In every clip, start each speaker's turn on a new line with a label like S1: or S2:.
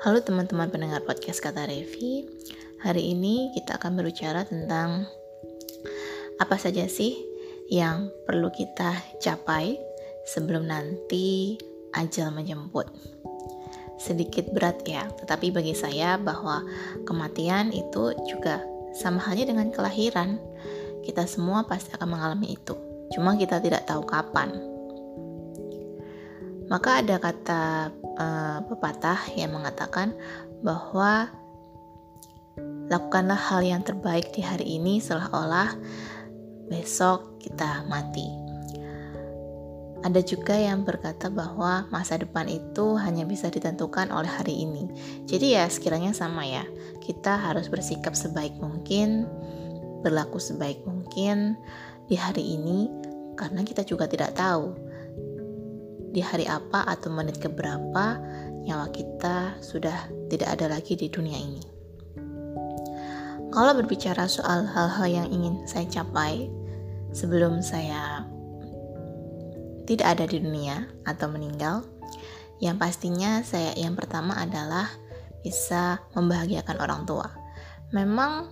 S1: Halo teman-teman pendengar podcast Kata Revi. Hari ini kita akan berbicara tentang apa saja sih yang perlu kita capai sebelum nanti ajal menjemput. Sedikit berat ya, tetapi bagi saya bahwa kematian itu juga sama halnya dengan kelahiran. Kita semua pasti akan mengalami itu. Cuma kita tidak tahu kapan. Maka ada kata uh, pepatah yang mengatakan bahwa lakukanlah hal yang terbaik di hari ini seolah-olah besok kita mati. Ada juga yang berkata bahwa masa depan itu hanya bisa ditentukan oleh hari ini. Jadi ya sekiranya sama ya. Kita harus bersikap sebaik mungkin, berlaku sebaik mungkin di hari ini karena kita juga tidak tahu di hari apa atau menit keberapa nyawa kita sudah tidak ada lagi di dunia ini. Kalau berbicara soal hal-hal yang ingin saya capai sebelum saya tidak ada di dunia atau meninggal, yang pastinya saya yang pertama adalah bisa membahagiakan orang tua. Memang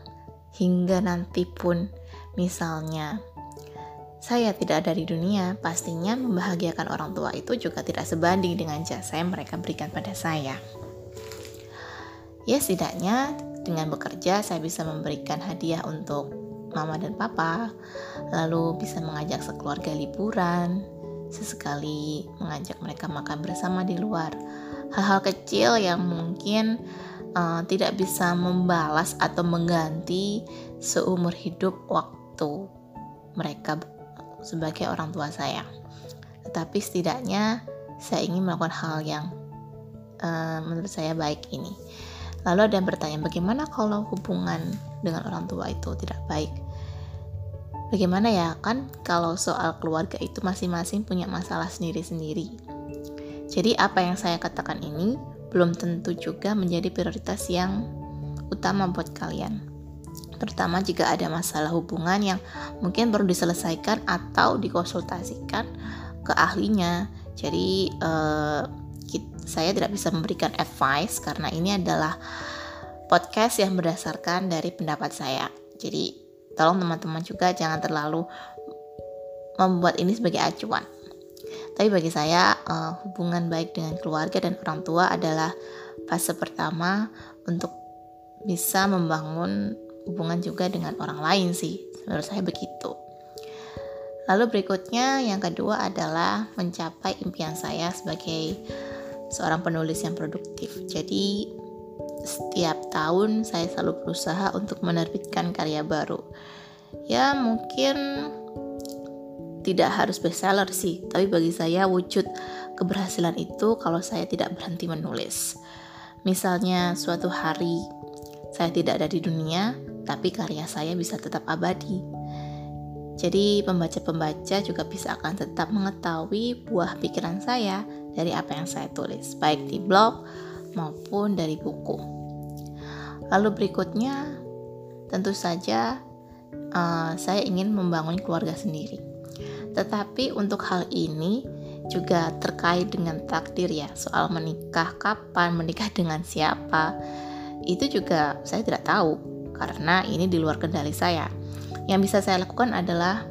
S1: hingga nanti pun misalnya saya tidak ada di dunia, pastinya membahagiakan orang tua itu juga tidak sebanding dengan jasa yang mereka berikan pada saya. Ya, setidaknya dengan bekerja saya bisa memberikan hadiah untuk mama dan papa, lalu bisa mengajak sekeluarga liburan, sesekali mengajak mereka makan bersama di luar. Hal-hal kecil yang mungkin uh, tidak bisa membalas atau mengganti seumur hidup waktu mereka sebagai orang tua saya. Tetapi setidaknya saya ingin melakukan hal yang uh, menurut saya baik ini. Lalu ada yang bertanya, bagaimana kalau hubungan dengan orang tua itu tidak baik? Bagaimana ya kan kalau soal keluarga itu masing-masing punya masalah sendiri-sendiri. Jadi apa yang saya katakan ini belum tentu juga menjadi prioritas yang utama buat kalian terutama jika ada masalah hubungan yang mungkin perlu diselesaikan atau dikonsultasikan ke ahlinya. Jadi uh, saya tidak bisa memberikan advice karena ini adalah podcast yang berdasarkan dari pendapat saya. Jadi tolong teman-teman juga jangan terlalu membuat ini sebagai acuan. Tapi bagi saya uh, hubungan baik dengan keluarga dan orang tua adalah fase pertama untuk bisa membangun hubungan juga dengan orang lain sih. Menurut saya begitu. Lalu berikutnya yang kedua adalah mencapai impian saya sebagai seorang penulis yang produktif. Jadi setiap tahun saya selalu berusaha untuk menerbitkan karya baru. Ya mungkin tidak harus bestseller sih, tapi bagi saya wujud keberhasilan itu kalau saya tidak berhenti menulis. Misalnya suatu hari saya tidak ada di dunia, tapi karya saya bisa tetap abadi. Jadi pembaca-pembaca juga bisa akan tetap mengetahui buah pikiran saya dari apa yang saya tulis, baik di blog maupun dari buku. Lalu berikutnya, tentu saja uh, saya ingin membangun keluarga sendiri. Tetapi untuk hal ini juga terkait dengan takdir ya, soal menikah kapan, menikah dengan siapa, itu juga saya tidak tahu karena ini di luar kendali saya. Yang bisa saya lakukan adalah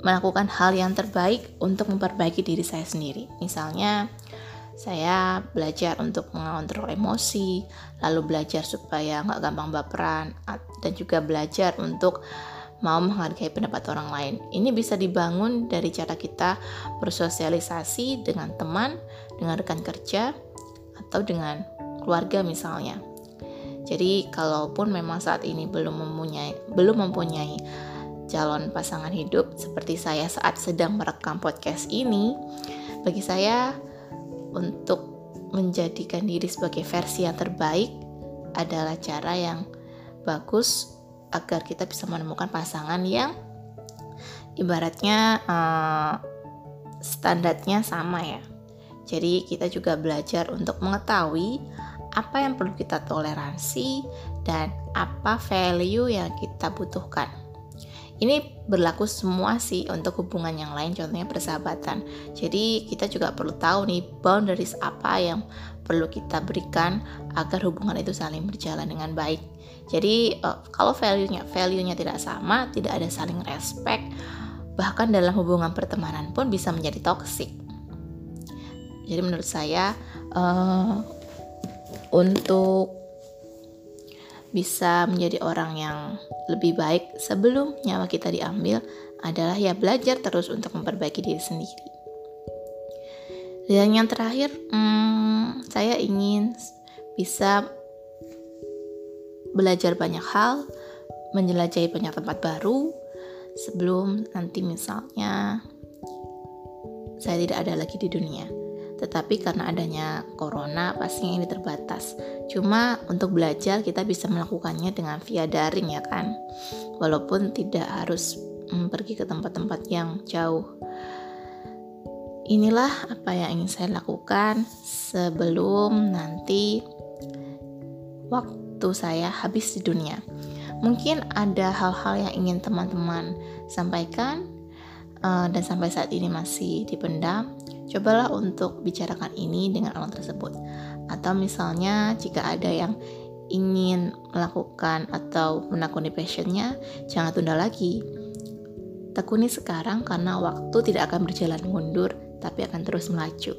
S1: melakukan hal yang terbaik untuk memperbaiki diri saya sendiri. Misalnya, saya belajar untuk mengontrol emosi, lalu belajar supaya nggak gampang baperan, dan juga belajar untuk mau menghargai pendapat orang lain. Ini bisa dibangun dari cara kita bersosialisasi dengan teman, dengan rekan kerja, atau dengan keluarga misalnya. Jadi kalaupun memang saat ini belum mempunyai belum mempunyai calon pasangan hidup seperti saya saat sedang merekam podcast ini, bagi saya untuk menjadikan diri sebagai versi yang terbaik adalah cara yang bagus agar kita bisa menemukan pasangan yang ibaratnya uh, standarnya sama ya. Jadi kita juga belajar untuk mengetahui apa yang perlu kita toleransi dan apa value yang kita butuhkan. Ini berlaku semua sih untuk hubungan yang lain contohnya persahabatan. Jadi kita juga perlu tahu nih boundaries apa yang perlu kita berikan agar hubungan itu saling berjalan dengan baik. Jadi uh, kalau value-nya value-nya tidak sama tidak ada saling respect bahkan dalam hubungan pertemanan pun bisa menjadi toksik jadi menurut saya uh, untuk bisa menjadi orang yang lebih baik sebelum nyawa kita diambil adalah ya belajar terus untuk memperbaiki diri sendiri. Dan yang terakhir, hmm, saya ingin bisa belajar banyak hal, menjelajahi banyak tempat baru sebelum nanti misalnya saya tidak ada lagi di dunia. Tetapi karena adanya corona pastinya ini terbatas. Cuma untuk belajar kita bisa melakukannya dengan via daring ya kan. Walaupun tidak harus mm, pergi ke tempat-tempat yang jauh. Inilah apa yang ingin saya lakukan sebelum nanti waktu saya habis di dunia. Mungkin ada hal-hal yang ingin teman-teman sampaikan uh, dan sampai saat ini masih dipendam Cobalah untuk bicarakan ini dengan orang tersebut. Atau misalnya jika ada yang ingin melakukan atau menakuni passionnya, jangan tunda lagi. Tekuni sekarang karena waktu tidak akan berjalan mundur, tapi akan terus melaju.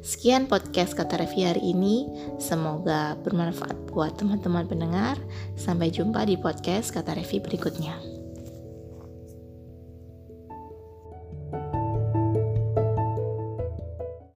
S1: Sekian podcast kata Revi hari ini. Semoga bermanfaat buat teman-teman pendengar. Sampai jumpa di podcast kata Revi berikutnya.